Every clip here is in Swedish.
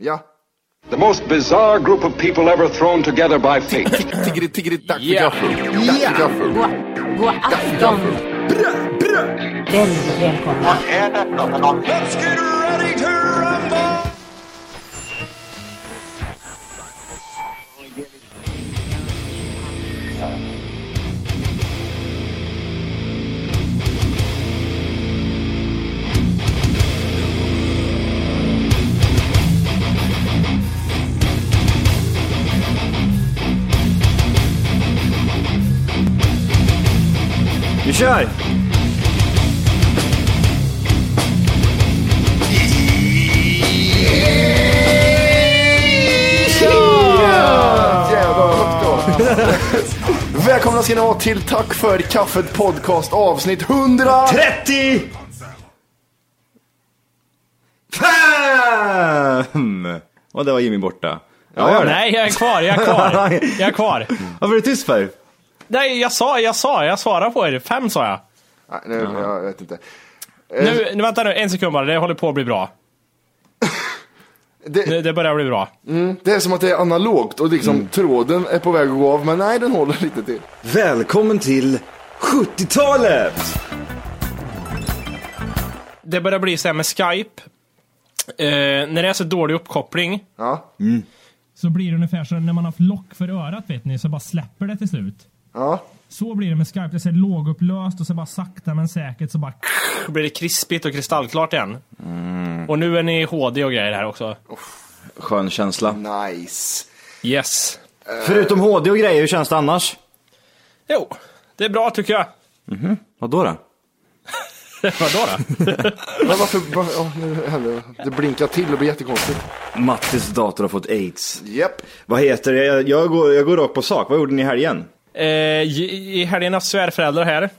ja. The most bizarre group of people ever thrown together by fate. Tiggeri, tiggeri, dack för Ja. gaffel. Dack för gaffel. God afton! Väldigt välkomna. Vi kör! Jävlar vad högt då. Välkomna ska ni vara till Tack för kaffet podcast avsnitt 100. 30! Fem! Och där var Jimmy borta. Ja, gör det. Nej, jag är kvar, jag är kvar. Jag är kvar. Varför är du tyst för? Nej, jag sa, jag sa, jag svarade på er. Fem sa jag. Nej, nu, jag vet inte. Eh, Nu, nu, vänta nu, en sekund bara. Det håller på att bli bra. Det, Det, det börjar bli bra. det är som att det är analogt och liksom tråden är på väg att gå av, men nej, den håller lite till. Välkommen till 70-talet! Det börjar bli så här med Skype. Eh, när det är så dålig uppkoppling. Ja, Så blir det ungefär så när man har lock för örat vet ni, så bara släpper det till slut. Ja. Så blir det med Skype. Det är lågupplöst och så bara sakta men säkert så bara blir det krispigt och kristallklart igen. Och nu är ni i HD och grejer här också. Skön känsla. Nice. Yes. Förutom HD och grejer, hur känns det annars? Jo, det är bra tycker jag. Vadå då? Vadå då? Men varför, var, oh, nu händer det. Det blinkar till och blir jättekonstigt. Mattis dator har fått aids. Japp. Vad heter det? Jag, jag, går, jag går rakt på sak. Vad gjorde ni i helgen? Eh, I helgen har svärföräldrar här.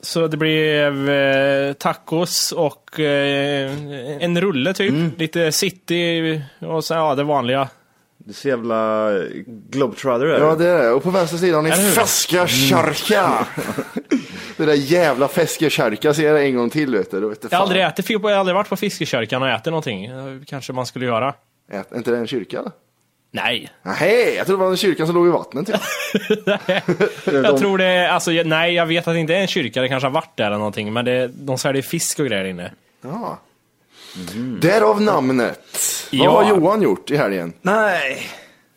Så det blev eh, tacos och eh, en rulle typ. Lite city och så, ja, det vanliga. Du är så jävla globetrotter är Ja, det är det. Och på vänstra sidan har ni hur? Feskekärka. det där jävla Feskekärka ser jag en gång till, vet du. Vet du Jag har aldrig ätit, jag har aldrig varit på fiskekörkan och ätit någonting. Kanske man skulle göra. Ät, är inte det en kyrka? eller? Nej. Nej, jag tror det var en kyrka som låg i vattnet. Typ. Jag tror det är, alltså nej jag vet att det inte är en kyrka, det kanske har varit där eller någonting. Men det, de säljer fisk och grejer inne. Ja. Därav namnet. Vad Ja. har Johan gjort i helgen? Nej,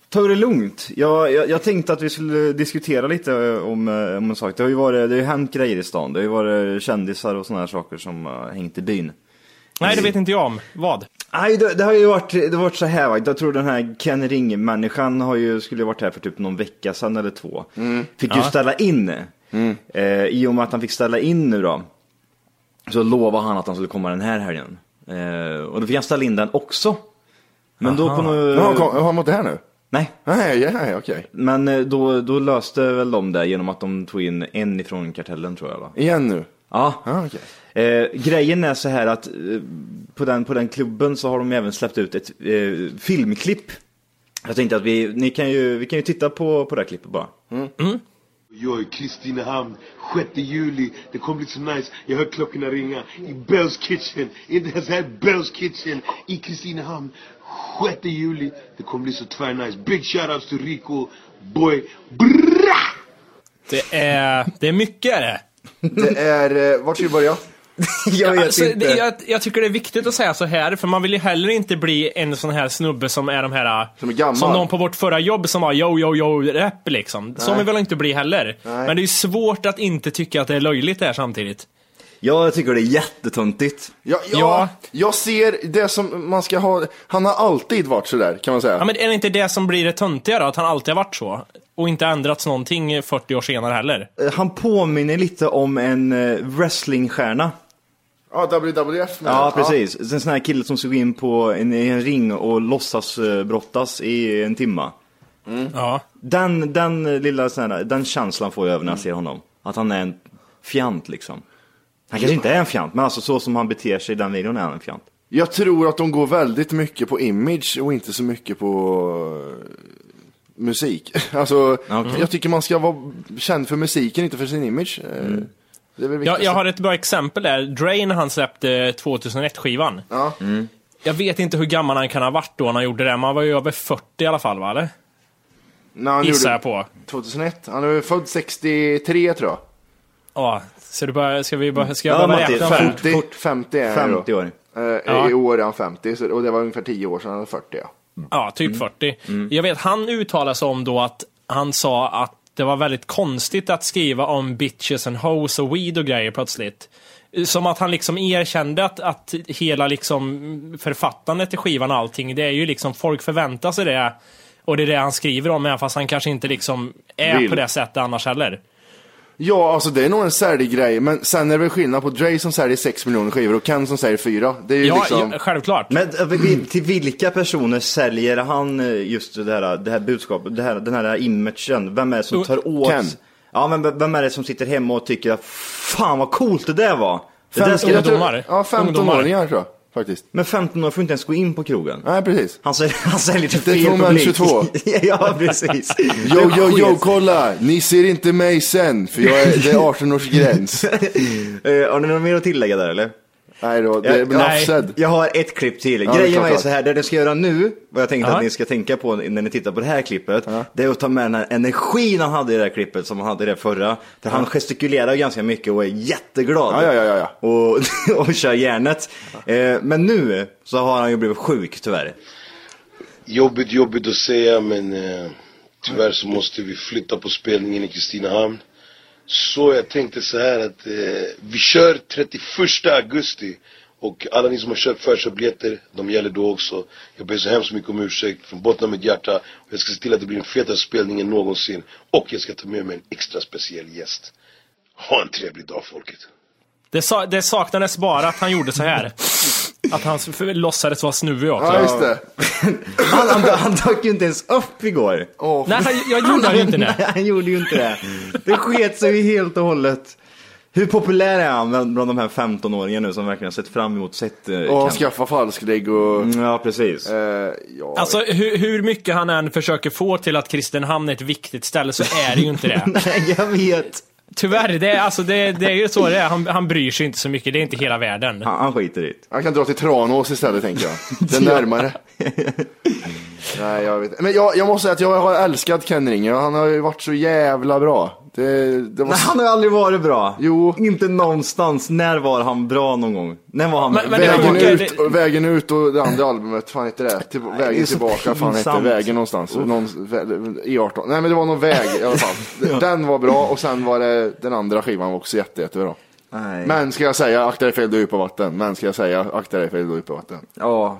ta det lugnt. Jag, jag, jag tänkte att vi skulle diskutera lite om, eh, om en sak. Det har ju varit, det har ju hänt grejer i stan. Det har ju varit kändisar och sådana här saker som har hängt i byn. Nej det vet inte jag om. Vad? Nej, det, det har ju varit, det har varit så här va. Jag tror den här Ken Ring-människan har ju, skulle ju varit här för typ någon vecka sedan eller två. Fick ju Ja. ställa in. Eh, I och med att han fick ställa in nu då. Så lovade han att han skulle komma den här helgen. Eh, och då fick han ställa in den också. Men då på något... Har han, kom- har han varit här nu? Nej, Nej, ja, okej. men eh, då, då löste väl de det genom att de tog in en ifrån kartellen tror jag va? Igen nu? Ja. Ja, okej. Eh, grejen är så här att eh, på, den, på den klubben så har de även släppt ut ett eh, filmklipp. Jag tänkte att vi, ni kan ju, vi kan ju titta på, på det här klippet bara. Jag är Kristinehamn, 6 juli. Det kommer bli så nice. Jag hör klockorna ringa i Bells Kitchen. Inte ens här Bells Kitchen i Kristinehamn. 6 juli. Det kommer bli så tvärnice. Big shoutouts till Rico, boy. Bra! Det är, det är mycket är det. Det är, eh, vart ska vi börja? Jag vet Alltså, inte. det, jag, jag tycker det är viktigt att säga så här, för man vill ju heller inte bli en sån här snubbe som är de här... Som är gammal. Som någon på vårt förra jobb som var yo, yo, yo, rap liksom. Så Nej. vill jag inte bli heller. Men det är ju svårt att inte tycka att det är löjligt det här samtidigt. Jag tycker det är jättetöntigt. Ja, ja, Ja. Jag ser det som man ska ha, han har alltid varit sådär kan man säga. Ja, men är det inte det som blir det töntiga då? Att han alltid har varit så? Och inte ändrats någonting 40 år senare heller? Eh, Han påminner lite om en eh, wrestlingstjärna. Ja, WWF med. Ja, precis. En sån här kille som ska gå in på en, en ring och låtsas eh, brottas i en timma. Ja. Den, den lilla sån här, den känslan får jag över när jag ser honom. Att han är en fjant liksom. Han kanske inte är en fjant, men alltså så som han beter sig i den videon är han en fjant. Jag tror att de går väldigt mycket på image och inte så mycket på musik. Alltså, Okej. jag tycker man ska vara känd för musiken, inte för sin image. Eh, är väl Jag, har ett bra exempel där. När han släppte 2001-skivan. Ja. Jag vet inte hur gammal han kan ha varit då när han gjorde det, men han var ju över 40 i alla fall va, eller? När han Gissar jag på. 2001. Han är född 63 tror jag. Ja, så du bara, ska vi bara, ska jag Ja, bara Matti, räkna? fem- här? 50, 50 är han 50 då. år. Eh, Ja. I år är han 50, så, och det var ungefär 10 år sedan han var 40 ja. Ja, typ 40. Jag vet, han uttalade sig om då att han sa att det var väldigt konstigt att skriva om bitches and hoes och weed och grejer plötsligt. Som att han liksom erkände att, att hela liksom författandet till skivan och allting, det är ju liksom, folk förväntar sig det. Och det är det han skriver om, även fast han kanske inte liksom är Vill. på det sättet annars heller. Ja, alltså det är nog en säljgrej, men sen är det väl skillnad på Dre som säljer 6 miljoner skivor och Ken som säljer 4. Det är ju Ja, liksom... ja, självklart. Men eh, till vilka personer säljer han eh, just det här, det här budskapet, det här, den här imagen? Vem är det som Jo, tar åt? Ken. Ja, men vem är det som sitter hemma och tycker att fan vad coolt det där var? Det där ska jag jag... tror- ungdomar. Ja, 15-åringar tror jag faktiskt. Men 15 år får inte ens gå in på krogen. Nej, precis. Han säljer, han säljer till Det är fel två män, publik. 22. ja, precis. Jo, jo, jo, kolla! Ni ser inte mig sen, för jag är, det är 18-årsgräns. Eh, Har ni något mer att tillägga där eller? Nej då, det är Jag-. Jag har ett klipp till. är Grejen var ju så här, det ni ska göra nu, vad jag tänkte Ja. att ni ska tänka på när ni tittar på det här klippet, det är att ta med den här energin han hade i det här klippet som han hade i det förra. För han gestikulerar ganska mycket och är jätteglad. Ja, ja, ja, ja, Och, och kör järnet. Eh, men nu så har han ju blivit sjuk tyvärr. Jobbigt, jobbigt att säga men eh, tyvärr så måste vi flytta på spelningen i Kristinehamn. Så jag tänkte så här att eh, vi kör 31 augusti och alla ni som har köpt förköpsbiljetter, de gäller då också. Jag ber så hemskt mycket om ursäkt från botten av mitt hjärta. Och jag ska se till att det blir en fetare spelning än någonsin. Och jag ska ta med mig en extra speciell gäst. Ha en trevlig dag folket. Det, sa, det saknades bara att han gjorde så här. Att han låtsades vara snuvig också. Ja, just det. Han, han, han dök ju inte ens upp igår. Åh, Nej, han, jag gjorde ju inte det. Nej, han gjorde ju inte det. Det sket sig ju helt och hållet. Hur populär är han bland de här 15-åringarna nu som verkligen har sett fram emot sett eh, och skaffa falsklägg och... Mm, Ja, precis. Eh, ja, Alltså hur, hur mycket han än försöker få till att Kristinehamn är ett viktigt ställe så är det ju inte det. Nej, jag vet. Tyvärr, det är, alltså, det, det är ju så det är. Han, han bryr sig inte så mycket, det är inte hela världen. Han, han skiter i det. Han kan dra till Tranås istället tänker jag. Det är närmare. Nej, jag vet. Men jag, jag måste säga att jag har älskat Ken Ringer. Han har ju varit så jävla bra. Det, det var... Nej, han har aldrig varit bra. Jo. Inte någonstans. När var han bra någon gång? När var han Men- men det vägen råkar- ut? och vägen ut och det andra albumet, fan heter det? Till, det är vägen så tillbaka, fan pinsamt. vägen någonstans. Någon, vä- E18. Nej men det var någon väg i alla fall. Den var bra och sen var det den andra skivan var också jätte, jättebra. Nej. Men ska jag säga, akta dig fel du är på vatten. Men ska jag säga, akta dig fel du är på vatten. Ja.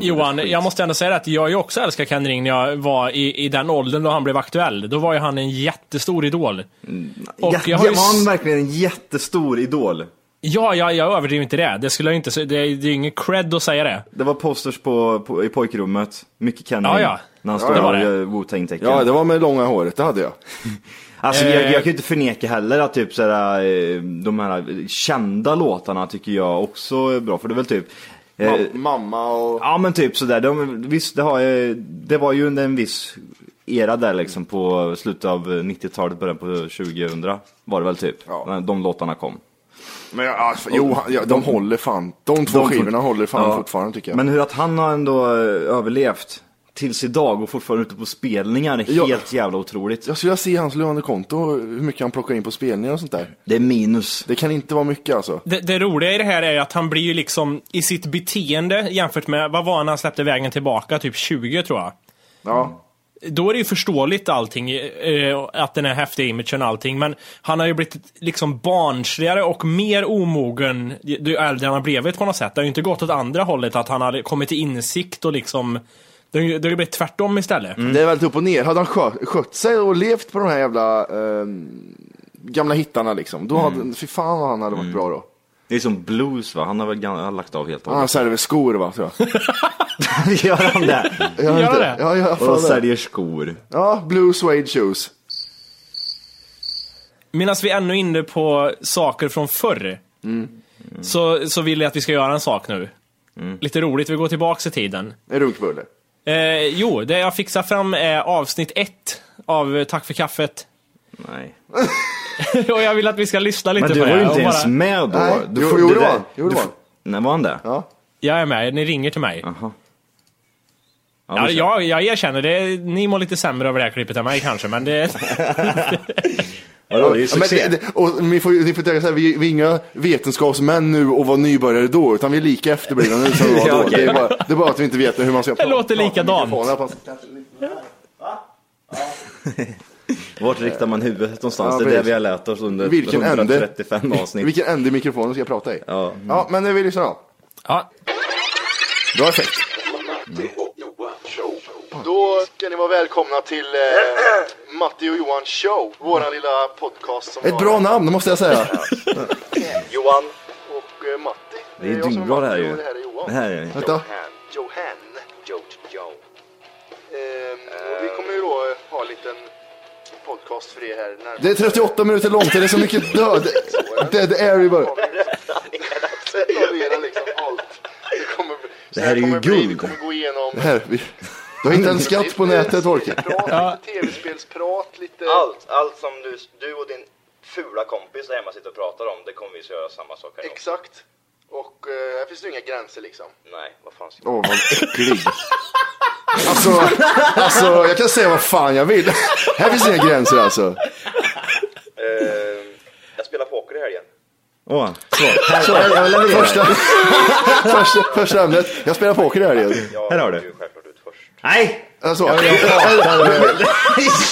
Johan, jag måste ändå säga att jag ju också älskar Ken Ring när jag var i, i den åldern då han blev aktuell. Då var ju han en jättestor idol. Och Ja, jag har ju var han verkligen en jättestor idol? Ja, ja, jag överdriver inte det. Det skulle jag inte. Det, är- det är ingen cred att säga det. Det var posters på, på, i pojkrummet. Mycket Ken Ja, Ring. ja. När han Ja, stod det var och det. gör Wu-Tang-tecken. Ja, det var med långa håret, det hade jag. Alltså jag, Eh. jag kan ju inte förneka heller att typ såhär, eh, de här kända låtarna tycker jag också är bra. För det är väl typ eh, Ma- mamma och... Ja men typ sådär. De, visst, det, har, det var ju under en viss era där liksom på slutet av 90-talet, början på 2000 var det väl typ. Ja. När de låtarna kom. Men jag, alltså, jo, ja, de håller fan. De två De- skivorna håller fan Ja. fortfarande tycker jag. Men hur att han har ändå eh, överlevt tills idag och fortfarande ute på spelningar. Ja. Helt jävla otroligt. Jag skulle se hans lönekonto, hur mycket han plockar in på spelningar och sånt där. Det är minus. Det kan inte vara mycket alltså. Det, det roliga i det här är att han blir ju liksom i sitt beteende jämfört med, vad var han han släppte vägen tillbaka? Typ 20 tror jag. Ja. Då är det ju förståeligt allting, eh, att den här häftiga imagen och allting, men han har ju blivit liksom barnsligare och mer omogen ju äldre han har blivit på något sätt. Det har ju inte gått åt andra hållet, att han har kommit till insikt och liksom det det blivit tvärtom istället. Det är väldigt upp och ner. Hade han skött, skött sig och levt på de här jävla eh, gamla hittarna liksom, då hade, fy fan vad han hade varit bra då. Det är som blues va? Han har väl gan- lagt av helt och Han hållet. säljer skor va, tror jag. Gör han det? Gör inte det? Ja, ja, Och fan det. säljer skor. ja, blue suede shoes. Medan vi ännu är inne på saker från förr, så, så vill jag att vi ska göra en sak nu. Lite roligt, vi går tillbaks i tiden. En runkbulle. Eh, jo, det jag fixar fram är avsnitt ett av Tack för kaffet. Nej. och jag vill att vi ska lyssna lite Men du på var det. ju inte ens bara- med då. Nej, Du jo, får- jo, det det var han. Jo, det du var Nej, var han det? Ja. Jag är med, ni ringer till mig. Jaha. Ja, jag, jag erkänner det, ni mår lite sämre över det här klippet än mig kanske, men det... Vadå, det är ju Ja, men succé. det, det, och ni får, ni får tänka så här, vi, vi är inga vetenskapsmän nu och var nybörjare då, utan vi är lika efterblivna nu som vi var Ja, då. okej. Det, är bara, det är bara att vi inte vet hur man ska prata. låter prata med likadant. Vart riktar man huvudet någonstans? Ja, det är det precis. vi har lärt oss under Vilken ände? 135 avsnitt. Vilken ände i mikrofonen ska jag prata i? Ja. Ja, men nu vill lyssna då. Ja, Bra effekt. Då ska ni vara välkomna till eh, Matti och Johan show, våran lilla podcast. Som Ett bra namn, måste jag säga. Johan och eh, Matti. Det är jag som dyrbra det här Matti ju. och Det här är Johan. Det här är... Vänta. Johan. Johan. Joe, Joe. Ehm, och vi kommer ju då eh, ha en liten podcast för er här. närmast. Det är 38 minuter långt, det är så mycket död. Dead air i början. Servera liksom allt. Det, kommer, Det här är ju kommer bli- Vi guld. kommer gå igenom Det här, vi, du har inte en skatt på nätet, Orke. Prat, lite tv-spelsprat, lite... Allt, allt som du, du och din fula kompis där hemma sitter och pratar om, det kommer vi att göra samma sak här. Exakt. Och eh, här finns det inga gränser liksom. Nej, vad fan ska Åh, vad äcklig. Alltså, alltså, jag kan säga vad fan jag vill. Här finns inga gränser alltså. Eh, jag spelar poker i helgen. Åh, så. Här, jag, jag levererar. Första, första, första ämnet. Jag spelar poker här igen. Jag Här har du. Nej! Alltså,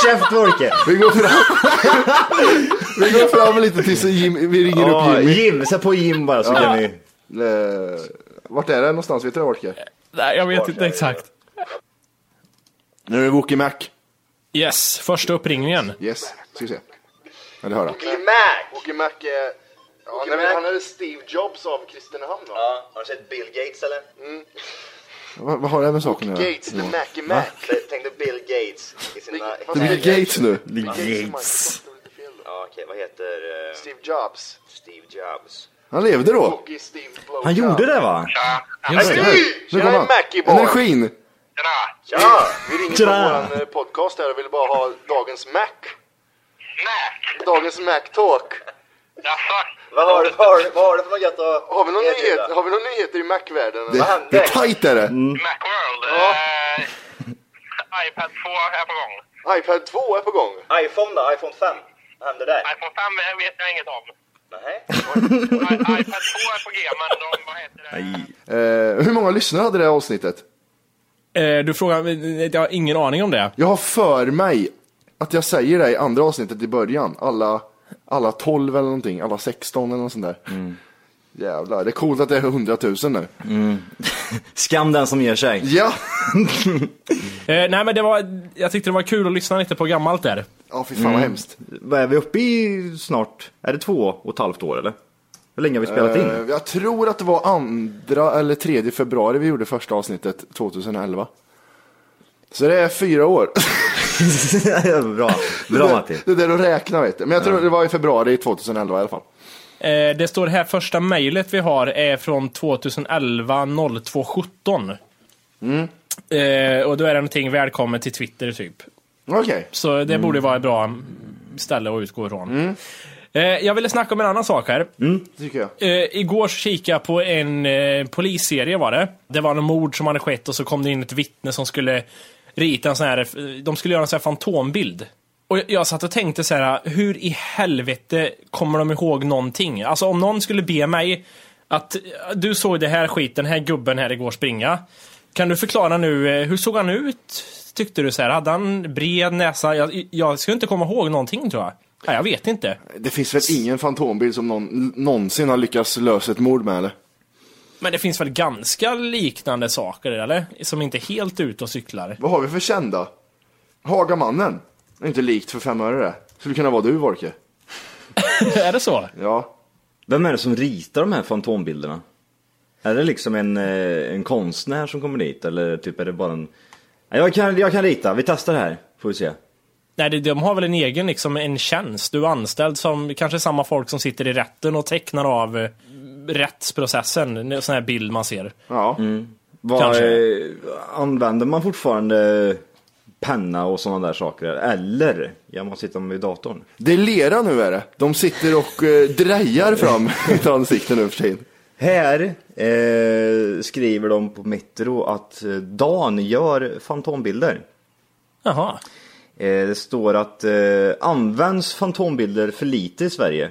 Käft Orke! vi går fram. Vi går fram lite tills Jim, vi ringer upp Ja, Jimmy. Jim, sätt på Jim bara så kan vi... Eh, vart är det någonstans? Vet du det, Orke? nej, jag vet inte exakt. Nu är det Wookie Mac. Yes, första uppringningen. Yes, ska vi se. Ja, det hör jag. Åke Mac! Åke Mac är... Ja, nej, men han är Steve Jobs av Kristinehamn va? Ja, har du sett Bill Gates eller? Vad, vad har det med saken att göra? Gates, the Mac Mac. Tänk dig Bill Gates i sina... Det blir Gates nu. Gates. Ja, okej, vad heter eh, Steve Jobs. Steve Jobs? Han levde då. Steve. Han gjorde det va? Just det. Nu Tjena, kommer han. Mackie boy. Energin. Tja! Vi ringer Tjena. på våran eh, podcast här och vill bara ha dagens Mac. Mac? Dagens Mac Talk. Vad har du, vad har du, vad har du för något gött att Har vi erbjuda? nyheter, har vi några nyheter i Mac-världen? Det, det är tajt är det. Macworld. Ja. Eh, iPad 2 är på gång. iPad 2 är på gång. iPhone då? iPhone 5? Vad händer där? iPhone 5 vet jag inget om. Nej. IPad 2 är på G, men de, vad heter det? Eh, hur många lyssnare hade det här avsnittet? Eh, du frågar, jag har ingen aning om det. Jag har för mig att jag säger det i andra avsnittet i början. Alla, alla 12 eller någonting, alla 16 eller något sånt där. Jävlar, det är coolt att det är 100 000 nu. Skam den som ger sig. Ja! Eh, nej men det var, jag tyckte det var kul att lyssna lite på gammalt där. Ja, fy fan vad hemskt. Vad är vi uppe i snart? Är det två och ett halvt år eller? Hur länge har vi spelat in? Eh, jag tror att det var andra eller tredje februari vi gjorde första avsnittet 2011. Så det är fyra år. Bra, bra Matti. Det är där att räkna vet du. Men jag tror det var i februari 2011 i alla fall. Eh, det står här, första mejlet vi har är från 2011 02 17. Eh, och då är det någonting välkommen till Twitter typ. Okej. Så det borde vara ett bra ställe att utgå ifrån. Eh, jag ville snacka om en annan sak här. Tycker jag. Eh, igår så kikade jag på en eh, polisserie var det. Det var en mord som hade skett och så kom det in ett vittne som skulle rita en sån här, de skulle göra en sån här fantombild. Och jag, satt och tänkte så här, hur i helvete kommer de ihåg någonting? Alltså om någon skulle be mig att du såg det här skiten, den här gubben här igår springa. Kan du förklara nu, eh, hur såg han ut? Tyckte du så här, hade han bred näsa? Jag, jag skulle inte komma ihåg någonting tror jag. Nej, jag vet inte. Det finns väl ingen fantombild som någon någonsin har lyckats lösa ett mord med eller? Men det finns väl ganska liknande saker, eller? Som inte är helt ute och cyklar. Vad har vi för kända? Hagamannen. Det är inte likt för fem öre det. Skulle kunna vara du Wolke. är det så? Ja. Vem är det som ritar de här fantombilderna? Är det liksom en, eh, en konstnär som kommer dit eller typ är det bara en... Ja, Jag kan, jag kan rita, vi testar det här, får vi se. Nej, de har väl en egen, liksom en tjänst. Du är anställd som kanske samma folk som sitter i rätten och tecknar av eh, rättsprocessen. En sån här bild man ser. Ja. Vad, Kanske. eh, använder man fortfarande penna och sådana där saker? Eller gör man sitter vid datorn? Det är lera nu är det. De sitter och eh, drejar fram ett ansikte nu för tiden. Här eh, skriver de på Metro att eh, Dan gör fantombilder. Jaha. Eh, det står att eh, används fantombilder för lite i Sverige.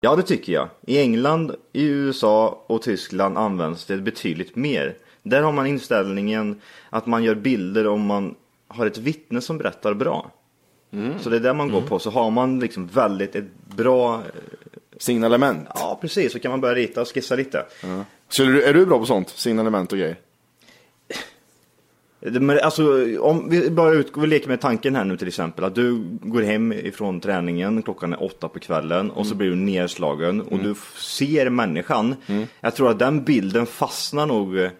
Ja, det tycker jag. I England, i USA och Tyskland används det betydligt mer. Där har man inställningen att man gör bilder om man har ett vittne som berättar bra. Så det är där man går på. Så har man liksom väldigt ett bra... eh, Signalement. Ja, precis. Så kan man börja rita och skissa lite. Så är du, är du bra på sånt? Signalement och grejer? Men alltså, om vi bara utgår, vi leker med tanken här nu till exempel, att du går hem ifrån träningen, klockan är åtta på kvällen och så Mm. blir du nedslagen och du f- ser människan. Jag tror att den bilden fastnar nog eh,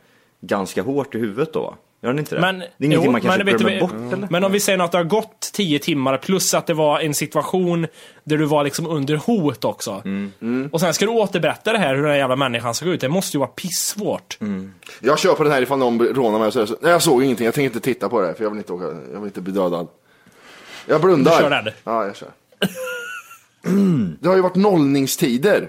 ganska hårt i huvudet då. Gör den inte det? Men, det är ingenting jo, man kanske men glömmer bort eller? Men om vi säger att det har gått tio timmar plus att det var en situation där du var liksom under hot också. Mm. Och sen ska du återberätta det här hur den här jävla människan såg ut. Det måste ju vara pissvårt. Mm. Jag kör på den här ifall någon rånar mig och säger så. Nej, jag såg ingenting. Jag tänker inte titta på det för jag vill inte, åka, jag vill inte bli dödad. Jag blundar. Du kör rädd? Ja, jag kör. Det har ju varit nollningstider.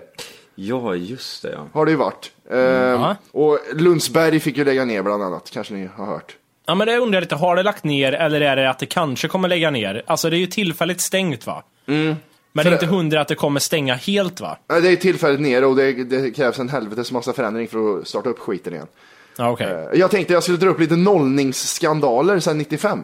Ja, just det ja. Har det ju varit. Eh, och Lundsberg fick ju lägga ner bland annat. Kanske ni har hört. Ja men det undrar jag lite, har det lagt ner eller är det att det kanske kommer lägga ner? Alltså det är ju tillfälligt stängt va? Men det är inte hundra att det kommer stänga helt va? Nej, Det är tillfälligt nere och det, det krävs en helvetes massa förändring för att starta upp skiten igen. Ja, okej. Eh, Jag tänkte jag skulle dra upp lite nollningsskandaler sedan 95.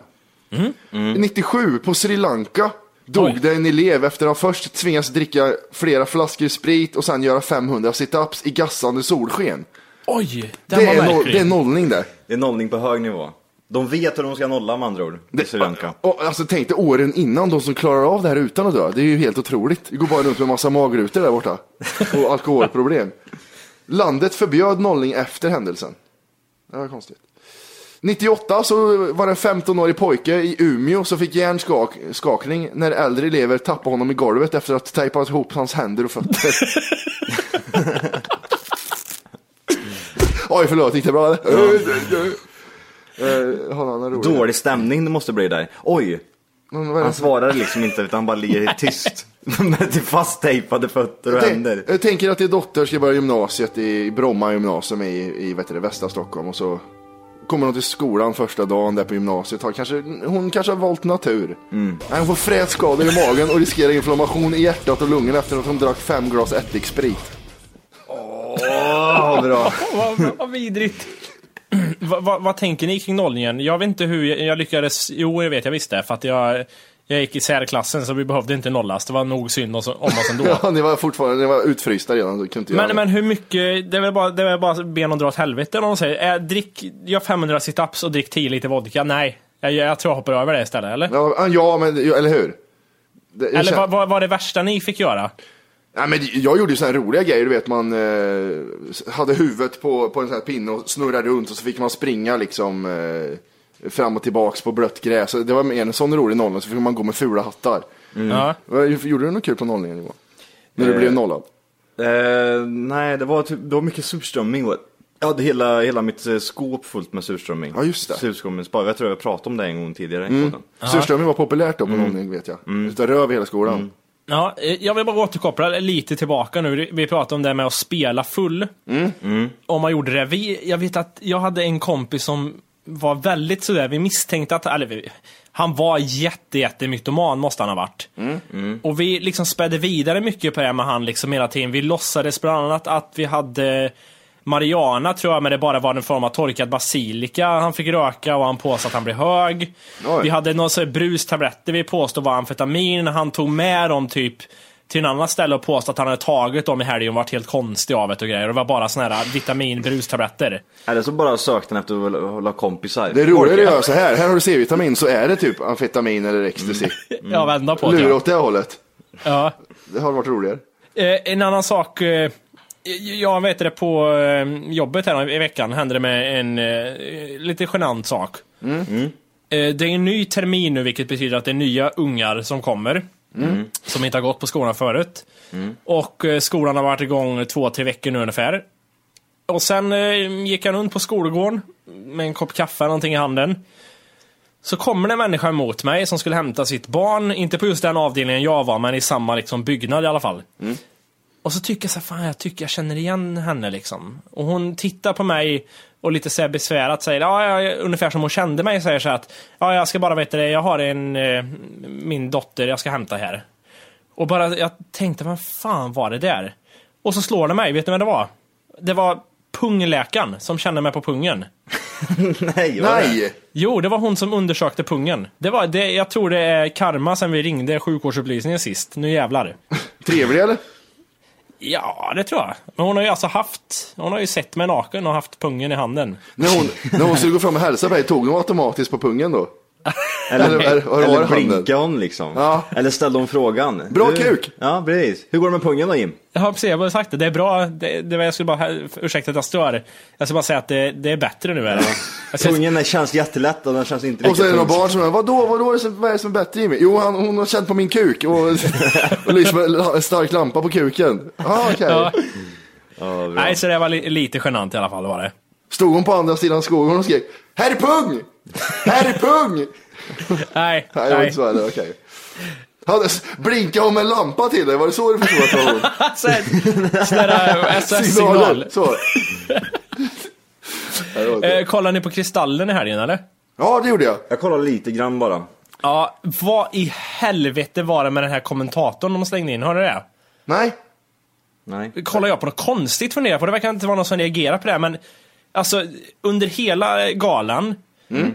97 på Sri Lanka dog det en elev efter att ha först tvingats dricka flera flaskor sprit och sen göra 500 sit-ups i gassande solsken. Oj, den Det var är, märklig. det är nollning där. Det är nollning på hög nivå. De vet hur de ska nolla med andra ord. I Sri Lanka. Och, alltså tänk dig åren innan, de som klarar av det här utan att dö. Det är ju helt otroligt. Det går bara runt med massa magrutor där borta. Och alkoholproblem. Landet förbjöd nollning efter händelsen. Det var konstigt. 98 så var det en 15-årig pojke i Umeå som fick hjärnskakning när äldre elever tappade honom i golvet efter att tejpat ihop hans händer och fötter. Oj, förlåt, gick det bra eller? En rolig? Dålig stämning det måste bli där. Oj! Han svarar liksom inte utan han bara ligger tyst. Med till fasttejpade fötter och Jag, händer. jag tänker att din dotter ska börja gymnasiet i Bromma gymnasium i, i vet det, västra Stockholm och så kommer hon till skolan första dagen där på gymnasiet. Har kanske, hon kanske har valt natur. Nej, hon får frätskador i magen och riskerar inflammation i hjärtat och lungorna efter att hon drack fem glas ättiksprit. Åh, bra. vad, vad vidrigt. vad, vad, vad tänker ni kring nollningen? Jag vet inte hur jag, jag lyckades. Jo, jag vet, jag visste. För att jag, jag gick i särklassen så vi behövde inte nollas. Det var nog synd om oss ändå. Ja, ni var fortfarande ni var utfrysta redan. Så kunde Men, men hur mycket, det är väl bara, det är väl bara ben och dra åt helvete de säger. Äh, drick, gör 500 situps och drick 10 liter vodka. Nej, jag, jag tror jag hoppar över det istället, eller? Ja, ja, men eller hur? Det, eller känner- vad vad var det värsta ni fick göra? Ja, men jag gjorde ju sådana roliga grejer, du vet man eh, hade huvudet på, på en sån här pinne och snurrade runt och så fick man springa liksom eh, fram och tillbaks på blött gräs. Det var en sån rolig nollning, så fick man gå med fula hattar. Ja. Vad- Gjorde du något kul på nollningen Johan? När du Eh, blev nollad? Eh, nej, det var, typ, det var mycket surströmming. Jag hade hela, hela mitt eh, skåp fullt med surströmming. Ja, just det. Surströmmingsspad. Jag tror jag pratade om det en gång tidigare Mm. Surströmming var populärt då på nollning vet jag. Utav röv i hela skolan. Ja, eh, jag vill bara återkoppla lite tillbaka nu. Vi pratade om det med att spela full. Om man gjorde det. Vi, jag vet att jag hade en kompis som var väldigt sådär, vi misstänkte att, eller vi- han var jätte, jätte mytoman måste han ha varit. Och vi liksom spädde vidare mycket på det med han liksom hela tiden. Vi låtsades bland annat att vi hade Mariana tror jag, men det bara var en form av torkad basilika han fick röka och han påstod att han blev hög. Oj. Vi hade några brustabletter vi påstod var amfetamin. Han tog med dem typ till en annan ställe och påstod att han hade tagit dem i helgen och varit helt konstig av det och grejer. Och det var bara såna här vitaminbrustabletter. Eller så bara sökte han efter att hålla kompisar. Det är roligare att göra så här. Här har du C-vitamin så är det typ amfetamin eller ecstasy. Ja, vända på det. Lura åt det hållet. Ja. Det har varit roligare. Eh, en annan sak. Eh, jag vet det på eh, jobbet här i veckan hände det med en eh, lite genant sak. Eh, det är en ny termin nu vilket betyder att det är nya ungar som kommer. Som inte har gått på skolan förut. Och eh, skolan har varit igång två, tre veckor nu ungefär. Och sen eh, gick jag runt på skolgården med en kopp kaffe eller någonting i handen. Så kommer det en människa emot mig som skulle hämta sitt barn, inte på just den avdelningen jag var, men i samma liksom, byggnad i alla fall. Och så tycker jag så här, fan jag tycker jag känner igen henne liksom. Och hon tittar på mig och lite så här besvärat säger, ja, ja, ungefär som hon kände mig, säger så här att, ja, jag ska bara veta det, jag har en, eh, min dotter jag ska hämta här. Och bara, jag tänkte, vad fan var det där? Och så slår det mig, vet ni vad det var? Det var pungläkaren som kände mig på pungen. Nej? Nej! Jo, det var hon som undersökte pungen. Det var, det, jag tror det är karma sen vi ringde sjukvårdsupplysningen sist. Nu jävlar. Trevlig eller? Ja, det tror jag. Men hon har ju alltså haft, hon har ju sett mig naken och haft pungen i handen. När hon, när hon skulle gå fram och hälsa på dig, tog hon automatiskt på pungen då? Eller, Eller- eller, eller- blinkade hon liksom. Ja. Eller ställde hon frågan. Bra Du- kuk. Ja, precis. Hur går det med pungen då Jim? Jag har precis jag har sagt det, det är bra. Det, det, var- jag skulle bara, ursäkta att jag stör. Jag ska bara säga att det, det är bättre nu. Ska, Pungen känns jättelätt och den känns inte Och så är det några barn som är, vadå, vadå är det som, vad är det som är bättre Jimmy? Jo, han, hon har känt på min kuk och, och lyser med en stark lampa på kuken. Ah, okej. ja. Ja, bra. Nej, så det var li, lite genant i alla fall var det. Stod hon på andra sidan skogen och skrek, här är pung! Här är pung! Nej, Nej, det var nej. inte så här, okej. Hade- Blinkade hon med en lampa till dig? Var det så du förstod att det var hon? Sen- Sån där SOS-signal. Så. Nej, det var inte- Eh, kollar ni på Kristallen i helgen eller? Ja, det gjorde jag. Jag kollar lite grann bara. Ja, vad i helvete var det med den här kommentatorn de slängde in? Har du det? Nej. Nej. kollar jag på något konstigt funderar på. Det verkar inte vara någon som reagerar på det. Men alltså under hela galan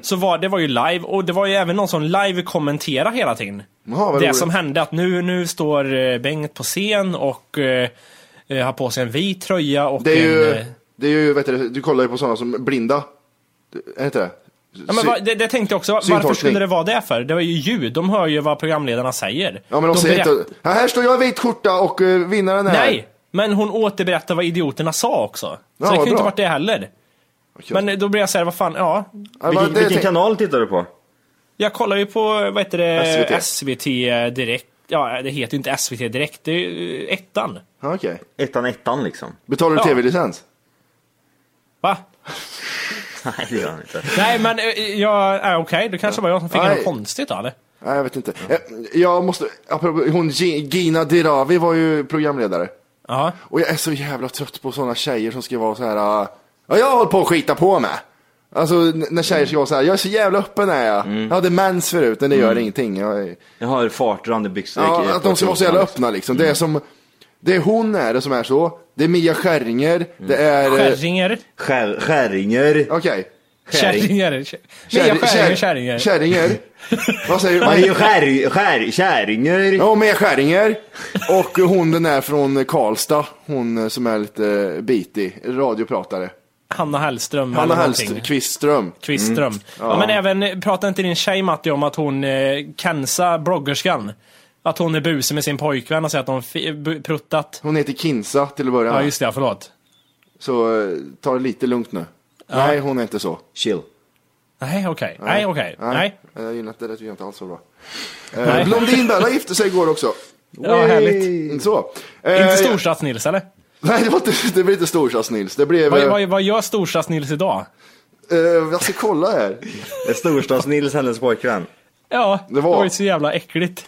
så var det var ju live och det var ju även någon som live kommenterade hela tiden. Vad det roligt. som hände att nu, nu står eh, Bengt på scen och eh, eh, har på sig en vit tröja och Det är ju, en... eh, det är ju vet du, du kollar ju på sådana som blinda. Är det inte det? Ja, men va, det, det tänkte jag också. Varför skulle det vara det för? Det var ju ljud. De hör ju vad programledarna säger. Ja, men de, säger berätt- inte, här står jag i vit skjorta och uh, vinnaren är här. Nej! Men hon återberättar vad idioterna sa också. Så Ja, det kan ju inte varit det heller. Men då blir jag såhär, vad fan, ja. Ja, Vilken, det- vilken kanal tittar du på? Jag kollar ju på, vad heter det, SVT. SVT, Direkt. Ja, det heter ju inte SVT Direkt, det är ju eh, ettan. Ja, Okej. Ettan, ettan liksom. Betalar du Ja. tv-licens? Va? Nej, det gör han inte. Nej, men eh, ja, äh, okej, det kanske var jag som fick Nej. något konstigt då, eller? Nej, jag vet inte. Jag, jag måste, hon Gi- Gina Dirawi var ju programledare. Ja. Och jag är så jävla trött på sådana tjejer som ska vara så här. Ja, jag håller på att skita på med. Alltså när tjejer ska vara så här, jag är så jävla öppen är jag. Jag hade mens förut, men det gör Mm. ingenting. Jag är... Jag har fartrande byxor. Ja, att de ska vara så jävla öppna liksom. Det är som, det är hon är det som är så. Det är Mia Skäringer, det är... eh, Skärringer. Skär, skäringer. Okej. Kärringar. Mia Skäringer, kär- kärringar. Kärringer. Vad säger du? Ju skär, skär, kärringar. Ja, Mia Skäringer. Och hon den är från Karlstad. Hon som är lite bitig, radiopratare. Hanna Hellström. Hanna. Hellström, Kvistström. Kvistström. Mm. Ja. men även, pratar inte din tjej Matti om att hon, eh, Kensa, bloggerskan, att hon är busig med sin pojkvän och säger att bu- pruttat? Hon heter Kinsa till att börja Ja med. just det, förlåt. Så eh, ta det lite lugnt nu. Nej, hon är inte så. Chill. Nej okej, nej okej, nej. Jag gillar inte det, tycker jag inte alls så bra. Nej. Eh, Blondinbella gifte sig igår också. Ja, härligt. Inte så. Eh, Inte Storstads-Nils eller? Nej, det, var inte, det blev inte Storstads-Nils. Det blev... Vad, eh, vad, vad gör Storstads-Nils idag? eh, jag ska kolla här. Det är Storstads-Nils, hennes pojkvän. Ja, Det det var- var ju så jävla äckligt.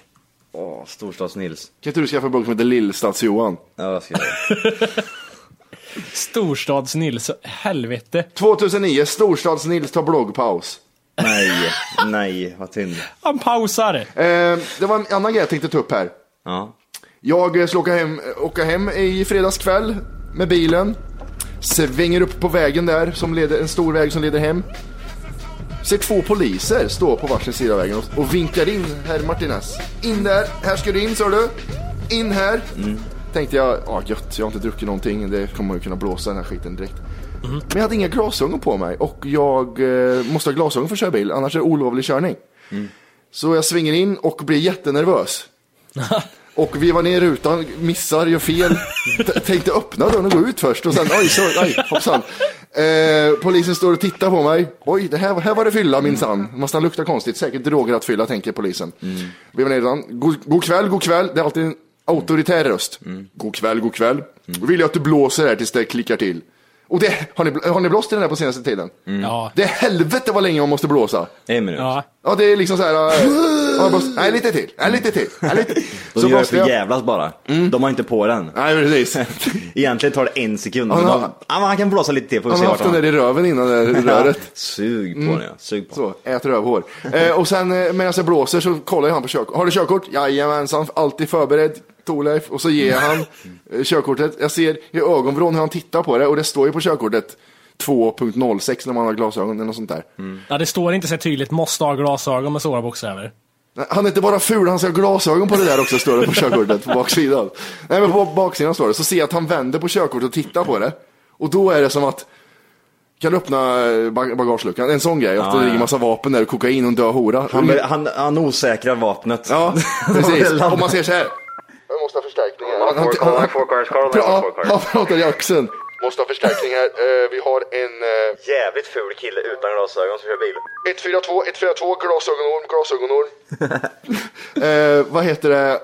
Åh, Storstads-Nils. Kan inte du skaffa en bok som heter Lillstads-Johan? Ja, jag ska göra. Storstads-Nils, helvete. 2009, Storstads-Nils tar bloggpaus. Nej, nej, vad synd. Han pausar. Eh, det var en annan grej jag tänkte ta upp här. Ja. Jag eh, skulle åka hem, åka hem i fredags kväll med bilen. Svänger upp på vägen där, som leder, en stor väg som leder hem. Ser två poliser stå på varsin sida av vägen och, och vinkar in herr Martinez. In där, här ska du in sa du. In här. Tänkte jag, ja gött, jag har inte druckit någonting. Det kommer ju kunna blåsa den här skiten direkt. Men jag hade inga glasögon på mig och jag eh, måste ha glasögon för att köra bil, annars är det olovlig körning. Så jag svänger in och blir jättenervös. Och vi var ner rutan, missar, gör fel. Tänkte öppna dörren och gå ut först och sen, oj, så, oj, hoppsan. Eh, polisen står och tittar på mig. Oj, det här, här var det fylla minsann. Måste han lukta konstigt, säkert droger att fylla, tänker polisen. Vi var ner rutan, god, god kväll, god kväll. Det är alltid en auktoritär röst. God kväll, god kväll. Då vill jag att du blåser här tills det klickar till. Och det, har ni, har ni blåst i den här på senaste tiden? Ja. Det är helvete vad länge man måste blåsa. En minut. Ja. Ja, det är liksom så här. äh, blåst- nej, lite till. Nej, lite till. Nej, lite. De Så gör det för jag. jävlas bara. De har inte på den. Nej, precis. Egentligen tar det en sekund. Han Men har- de, ja, han kan blåsa lite till, får Han se har haft den där i röven innan det röret. Sug på den ja, sug på Så, ät rövhår. Eh, och sen eh, medan jag blåser så kollar jag han på körkort. Har du körkort? Jajamensan, alltid förberedd. Torleif. Och så ger han eh, körkortet. Jag ser i ögonvrån hur han tittar på det och det står ju på körkortet 2.06 när man har glasögon eller något sånt där. Ja, det står inte så tydligt, måste ha glasögon med stora bokstäver. Han är inte bara ful, han ska ha glasögon på det där också, står det på körkortet på baksidan. Nej, men på baksidan står det. Så ser jag att han vänder på körkortet och tittar på det. Och då är det som att, kan du öppna eh, bag- bagageluckan? En sån grej, att det ligger ja. massa vapen där, kokain och en död hora. Han, han, han osäkrar vapnet. Ja, precis. Och man ser så här. Jag måste ha förstärkning här. Han, han, han, han, han pratar i axeln. Måste ha förstärkning här. Eh, vi har en... Uh, Jävligt ful kille utan glasögon som kör bil. 142, 142, glasögonorm, glasögonorm. eh, vad heter det?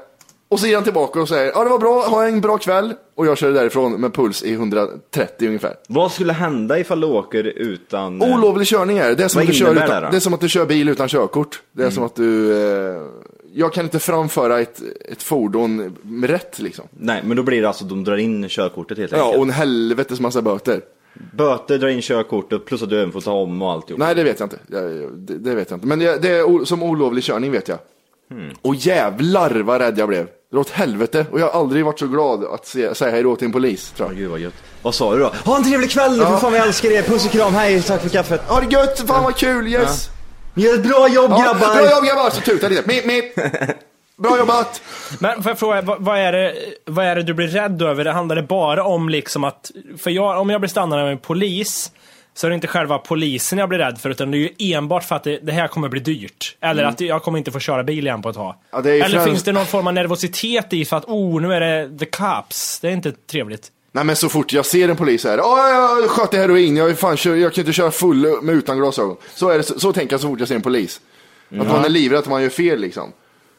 Och så ger han tillbaka och säger, ja det var bra, ha en bra kväll. Och jag kör därifrån med puls i 130 ungefär. Vad skulle hända ifall du åker utan... Olovlig körning är det. Är som, att du, kör utan, det då? det är som att du kör bil utan körkort. Det är som att du... Eh, jag kan inte framföra ett, ett fordon rätt liksom. Nej, men då blir det alltså de drar in körkortet helt Ja, enkelt. och en helvetes massa böter. Böter, drar in körkortet plus att du även får ta om och alltihop. Nej, det vet jag inte. Det, det vet jag inte. Men det, det är som olovlig körning vet jag. Hmm. Och jävlar vad rädd jag blev. Det åt helvete. Och jag har aldrig varit så glad att se, säga hej då till en polis, tror jag. Gud vad gött. Vad sa du då? Ha en trevlig kväll nu, för fan jag älskar er. Puss och kram, hej, tack för kaffet. Ha det gött, fan vad kul, yes! Gör ett bra jobb Ja, grabbar! bra jobb grabbar! Så tutar lite. Mip, mip. Bra jobbat! Men får jag fråga, vad, vad, är det, vad är det du blir rädd över? Det handlar det bara om liksom att, för jag, om jag blir stannad av en polis, så är det inte själva polisen jag blir rädd för, utan det är ju enbart för att det, det här kommer bli dyrt. Eller att jag kommer inte få köra bil igen på ett tag. Mm. Ja, Eller främst- finns det någon form av nervositet i för att, oh, nu är det the cops. Det är inte trevligt. Nej men så fort jag ser en polis här, ja jag sköt heroin, jag, fan, kör, jag kan inte köra full med utan glasögon. Så, är det, så, så tänker jag så fort jag ser en polis. Att man är livrädd att man gör fel liksom.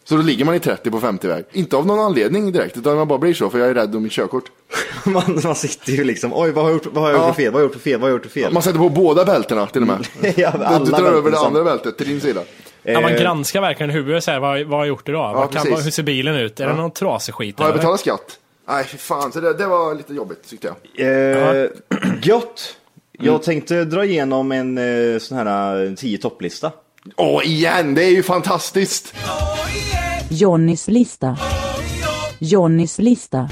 Så då ligger man i 30 på 50-väg. Inte av någon anledning direkt, utan man bara blir så för jag är rädd om mitt körkort. man, man sitter ju liksom, oj vad har jag gjort, vad har jag gjort Ja. för fel, vad har jag gjort för fel, vad har jag gjort för fel? Man sätter på båda bältena till och med. Ja, du, alla du drar bälten över det som- andra bältet till din sida. Ja, man Eh, granskar verkligen huvudet så här, vad, vad har jag gjort idag? vad kan, vad, hur ser bilen ut? Är det någon trasig skit? Har jag betalat skatt? Nej fy fan, så det, det var lite jobbigt tyckte jag. Eh, gött. Jag tänkte dra igenom en eh, sån här eh, tio topplista. Åh, igen! Det är ju fantastiskt! Johnnys lista. Johnnys lista.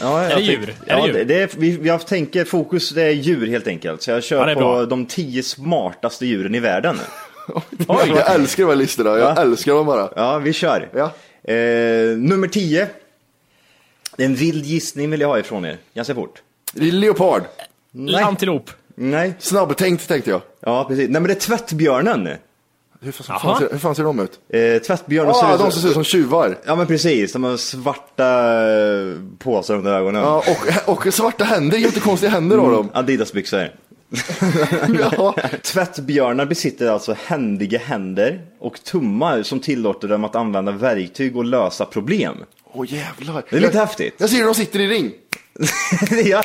Ja, Är det tänk- djur? Är det ja, djur? det, det är, vi, vi har tänker fokus det är djur helt enkelt. Så jag kör Ja, det är på bra. de tio smartaste djuren i världen. Jag älskar de här listorna, jag Ja. älskar dem bara. Ja, vi kör. Ja. Eh, nummer tio. Det är en vild gissning vill jag ha ifrån er. Ganska fort. Leopard. Nej. Antilop. Nej. Snabbtänkt tänkte jag. Ja, precis. Nej, men det är tvättbjörnen. Hur fan, fan, ser, hur fan ser de ut? Eh, tvättbjörnen Ja, ut de som ser ut som tjuvar. Ja, men precis. De har svarta eh, påsar under ögonen. Ja, och, och svarta händer, jättekonstiga händer har de. Adidasbyxor. Ja. Tvättbjörnar besitter alltså händiga händer och tummar som tillåter dem att använda verktyg och lösa problem. Åh jävlar. Det är lite jag, häftigt. Jag ser hur de sitter i ring. ja.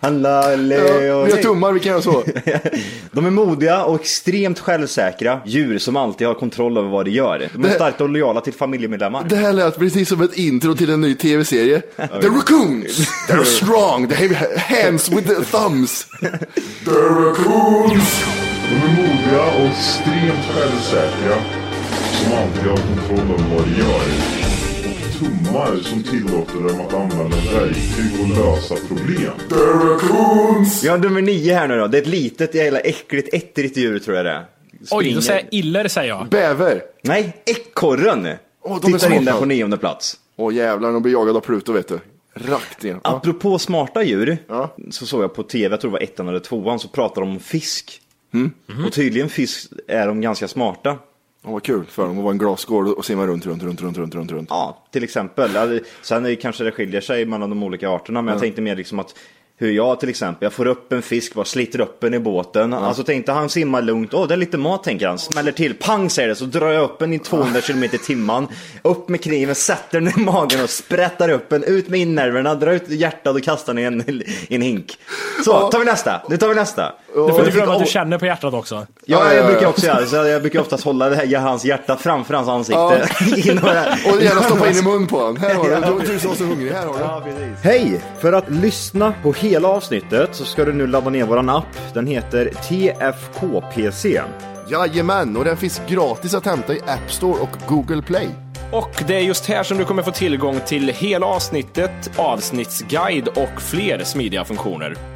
Handla, Ja, Leo. vi har tummar, vi kan göra så. De är modiga och extremt självsäkra djur som alltid har kontroll över vad de gör. De är starkt och lojala till familjemedlemmar. Det här lät precis som ett intro till en ny tv-serie. The raccoons, they're strong, they have hands with the thumbs. The raccoons. De är modiga och extremt självsäkra. Som alltid har kontroll över vad de gör. Tummar som tillåter dem att använda verktyg och lösa problem. The raccoons. Vi har nummer nio här nu då. Det är ett litet jävla äckligt ettrigt djur tror jag det är. Oj, då säger jag iller säger jag. Bäver. Nej, ekorren. Åh, de är Tittar in där smarta. på nionde plats. Åh jävlar, de blir jagade av Pluto vet du. Rakt igen. Ja. Apropå smarta djur, Ja. så såg jag på tv, jag tror det var ettan eller tvåan, så pratade de om fisk. Mm. Och tydligen fisk är de ganska smarta. Åh, vad kul för dem att vara en glasskål och simma runt, runt, runt, runt, runt, runt, runt. Ja, till exempel. Ja, Sen är det kanske det skiljer sig mellan de olika arterna, men jag tänkte mer liksom att hur jag till exempel, jag får upp en fisk, bara sliter upp den i båten. Alltså tänkte han simmar lugnt, åh det är lite mat tänker han. Smäller till, pang säger det, så drar jag upp den i 200 km i timmen. Upp med kniven, sätter den i magen och sprättar upp den, ut med innerverna, drar ut hjärtat och kastar den i en, i en hink. Så, tar vi nästa. Nu tar vi nästa. Du får inte glömma att du känner på hjärtat också. Ja, ja, jag ja. brukar också göra. Så jag brukar oftast hålla det här, hans hjärta framför hans ansikte. Och gärna stoppa in i mun på honom. Här har du, du, som är så hungrig, här har du. Hej! För att lyssna på hela avsnittet så ska du nu ladda ner våran app. Den heter TFKPC. Jajamän, och den finns gratis att hämta i App Store och Google Play. Och det är just här som du kommer få tillgång till hela avsnittet, avsnittsguide och fler smidiga funktioner.